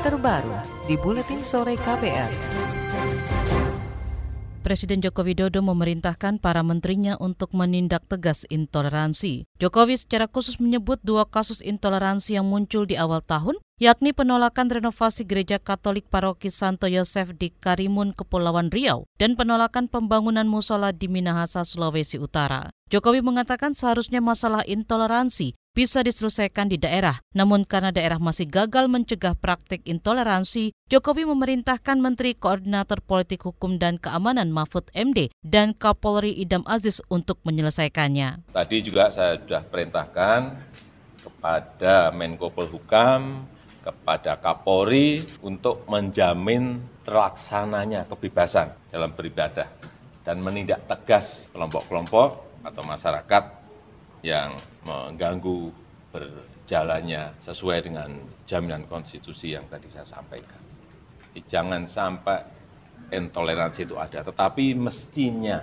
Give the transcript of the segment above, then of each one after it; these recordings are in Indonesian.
terbaru di Buletin Sore KPR. Presiden Joko Widodo memerintahkan para menterinya untuk menindak tegas intoleransi. Jokowi secara khusus menyebut dua kasus intoleransi yang muncul di awal tahun, yakni penolakan renovasi gereja Katolik Paroki Santo Yosef di Karimun, Kepulauan Riau, dan penolakan pembangunan musola di Minahasa, Sulawesi Utara. Jokowi mengatakan seharusnya masalah intoleransi bisa diselesaikan di daerah. Namun karena daerah masih gagal mencegah praktik intoleransi, Jokowi memerintahkan Menteri Koordinator Politik Hukum dan Keamanan Mahfud MD dan Kapolri Idam Aziz untuk menyelesaikannya. Tadi juga saya sudah perintahkan kepada Menko Polhukam, kepada Kapolri untuk menjamin terlaksananya kebebasan dalam beribadah dan menindak tegas kelompok-kelompok atau masyarakat yang mengganggu berjalannya sesuai dengan jaminan konstitusi yang tadi saya sampaikan. Jangan sampai intoleransi itu ada, tetapi mestinya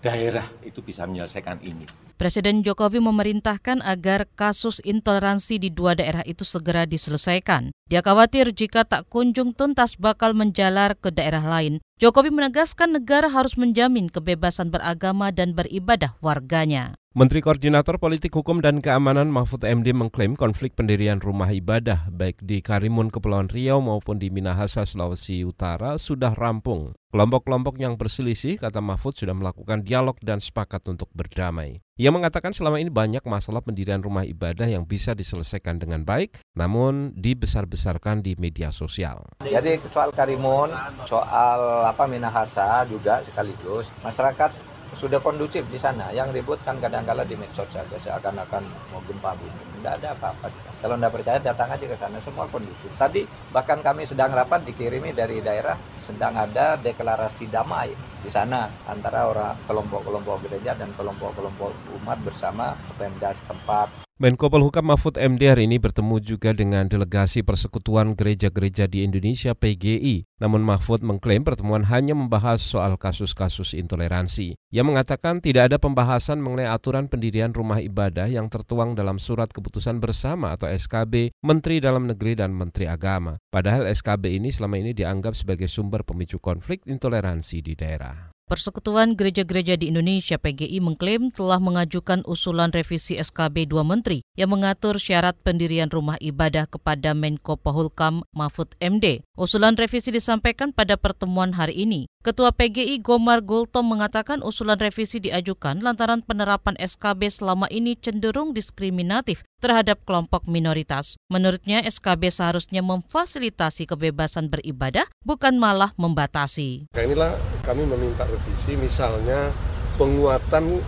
daerah itu bisa menyelesaikan ini. Presiden Jokowi memerintahkan agar kasus intoleransi di dua daerah itu segera diselesaikan. Dia khawatir jika tak kunjung tuntas bakal menjalar ke daerah lain. Jokowi menegaskan negara harus menjamin kebebasan beragama dan beribadah warganya. Menteri Koordinator Politik Hukum dan Keamanan Mahfud MD mengklaim konflik pendirian rumah ibadah baik di Karimun Kepulauan Riau maupun di Minahasa Sulawesi Utara sudah rampung. Kelompok-kelompok yang berselisih, kata Mahfud, sudah melakukan dialog dan sepakat untuk berdamai. Ia mengatakan selama ini banyak masalah pendirian rumah ibadah yang bisa diselesaikan dengan baik, namun dibesar-besarkan di media sosial. Jadi soal Karimun, soal apa Minahasa juga sekaligus, masyarakat sudah kondusif di sana. Yang ribut kan kadang-kala di medsos saja seakan-akan mau gempa bumi. Tidak ada apa-apa. Kalau tidak percaya datang aja ke sana semua kondusif. Tadi bahkan kami sedang rapat dikirimi dari daerah sedang ada deklarasi damai di sana antara orang kelompok-kelompok gereja dan kelompok-kelompok umat bersama Pemda setempat. Menko Polhukam Mahfud MD hari ini bertemu juga dengan delegasi Persekutuan Gereja-Gereja di Indonesia PGI. Namun Mahfud mengklaim pertemuan hanya membahas soal kasus-kasus intoleransi. Ia mengatakan tidak ada pembahasan mengenai aturan pendirian rumah ibadah yang tertuang dalam surat keputusan bersama atau SKB Menteri Dalam Negeri dan Menteri Agama. Padahal SKB ini selama ini dianggap sebagai sumber pemicu konflik intoleransi di daerah. Persekutuan Gereja-Gereja di Indonesia PGI mengklaim telah mengajukan usulan revisi SKB dua menteri yang mengatur syarat pendirian rumah ibadah kepada Menko Pohulkam Mahfud MD. Usulan revisi disampaikan pada pertemuan hari ini. Ketua PGI Gomar Gultom mengatakan usulan revisi diajukan lantaran penerapan SKB selama ini cenderung diskriminatif terhadap kelompok minoritas. Menurutnya SKB seharusnya memfasilitasi kebebasan beribadah bukan malah membatasi. Inilah kami meminta revisi misalnya penguatan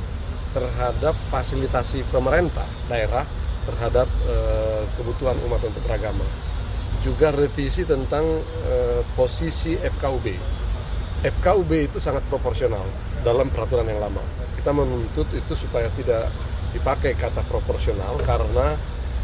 terhadap fasilitasi pemerintah daerah terhadap e, kebutuhan umat untuk beragama. Juga revisi tentang e, posisi FKUB FKUB itu sangat proporsional dalam peraturan yang lama. Kita menuntut itu supaya tidak dipakai kata proporsional karena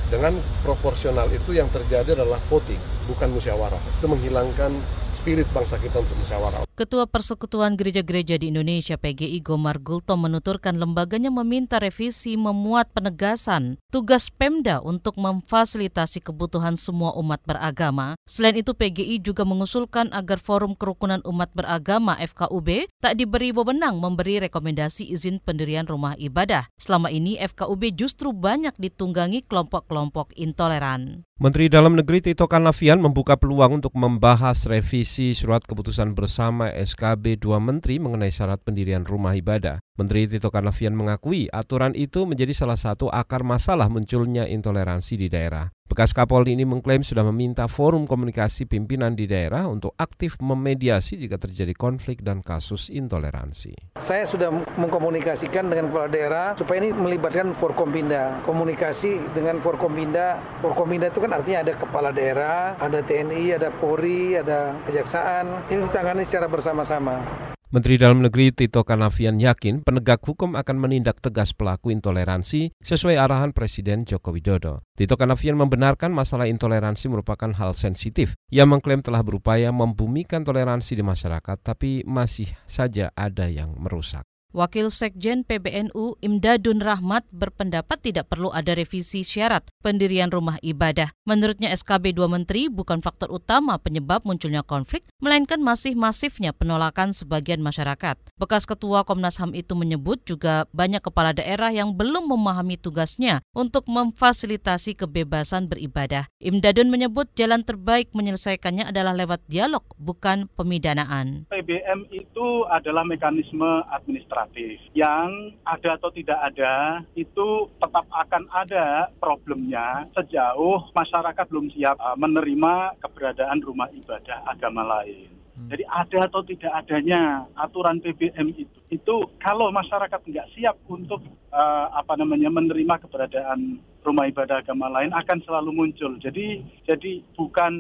dengan proporsional itu yang terjadi adalah voting, bukan musyawarah. Itu menghilangkan spirit bangsa kita untuk musyawarah. Ketua Persekutuan Gereja-Gereja di Indonesia PGI Gomar Gulto menuturkan lembaganya meminta revisi memuat penegasan tugas Pemda untuk memfasilitasi kebutuhan semua umat beragama. Selain itu PGI juga mengusulkan agar Forum Kerukunan Umat Beragama FKUB tak diberi wewenang memberi rekomendasi izin pendirian rumah ibadah. Selama ini FKUB justru banyak ditunggangi kelompok-kelompok intoleran. Menteri Dalam Negeri Tito Karnavian membuka peluang untuk membahas revisi surat keputusan bersama SKB dua menteri mengenai syarat pendirian rumah ibadah. Menteri Tito Karnavian mengakui aturan itu menjadi salah satu akar masalah munculnya intoleransi di daerah. Bekas Kapolri ini mengklaim sudah meminta forum komunikasi pimpinan di daerah untuk aktif memediasi jika terjadi konflik dan kasus intoleransi. Saya sudah mengkomunikasikan dengan kepala daerah supaya ini melibatkan Forkompinda. Komunikasi dengan Forkompinda. Forkompinda itu kan artinya ada kepala daerah, ada TNI, ada Polri, ada Kejaksaan. Ini ditangani secara bersama-sama. Menteri Dalam Negeri Tito Karnavian yakin penegak hukum akan menindak tegas pelaku intoleransi sesuai arahan Presiden Joko Widodo. Tito Karnavian membenarkan masalah intoleransi merupakan hal sensitif. Ia mengklaim telah berupaya membumikan toleransi di masyarakat tapi masih saja ada yang merusak. Wakil Sekjen PBNU Imdadun Rahmat berpendapat tidak perlu ada revisi syarat pendirian rumah ibadah. Menurutnya SKB dua menteri bukan faktor utama penyebab munculnya konflik, melainkan masih masifnya penolakan sebagian masyarakat. Bekas Ketua Komnas HAM itu menyebut juga banyak kepala daerah yang belum memahami tugasnya untuk memfasilitasi kebebasan beribadah. Imdadun menyebut jalan terbaik menyelesaikannya adalah lewat dialog, bukan pemidanaan. PBM itu adalah mekanisme administrasi administratif yang ada atau tidak ada itu tetap akan ada problemnya sejauh masyarakat belum siap uh, menerima keberadaan rumah ibadah agama lain. Hmm. Jadi ada atau tidak adanya aturan PBM itu, itu kalau masyarakat nggak siap untuk uh, apa namanya menerima keberadaan rumah ibadah agama lain akan selalu muncul. Jadi jadi bukan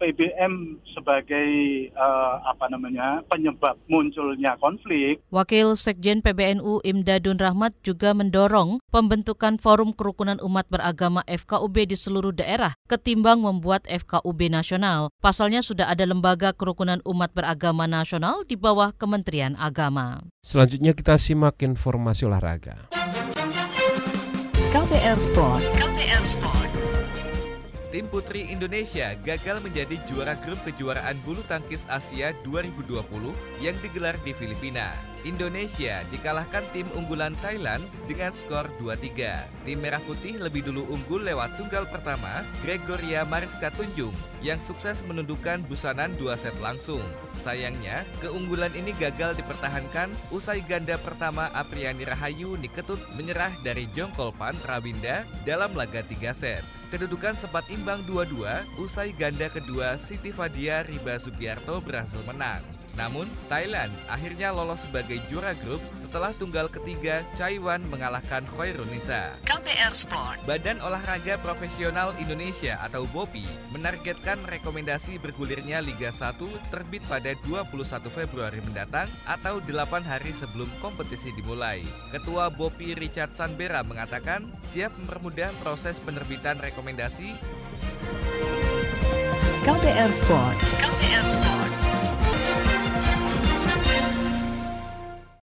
PBM sebagai uh, apa namanya penyebab munculnya konflik. Wakil Sekjen PBNU Imdadun Rahmat juga mendorong pembentukan forum kerukunan umat beragama FKUB di seluruh daerah ketimbang membuat FKUB nasional. Pasalnya sudah ada lembaga kerukunan umat beragama nasional di bawah Kementerian Agama. Selanjutnya kita simak informasi olahraga. KPR Sport. KPR Sport. Tim Putri Indonesia gagal menjadi juara grup kejuaraan bulu tangkis Asia 2020 yang digelar di Filipina. Indonesia dikalahkan tim unggulan Thailand dengan skor 2-3. Tim Merah Putih lebih dulu unggul lewat tunggal pertama Gregoria Mariska Tunjung yang sukses menundukkan busanan dua set langsung. Sayangnya, keunggulan ini gagal dipertahankan usai ganda pertama Apriani Rahayu Niketut menyerah dari Jongkolpan Rabinda dalam laga 3 set. Kedudukan sempat imbang 2-2 usai ganda kedua Siti Fadia Riba Sugiarto berhasil menang. Namun, Thailand akhirnya lolos sebagai juara grup setelah tunggal ketiga Chaiwan mengalahkan Khairunisa. KPR Sport. Badan Olahraga Profesional Indonesia atau BOPI menargetkan rekomendasi bergulirnya Liga 1 terbit pada 21 Februari mendatang atau 8 hari sebelum kompetisi dimulai. Ketua BOPI Richard Sanbera mengatakan siap mempermudah proses penerbitan rekomendasi KPR Sport. KPR Sport.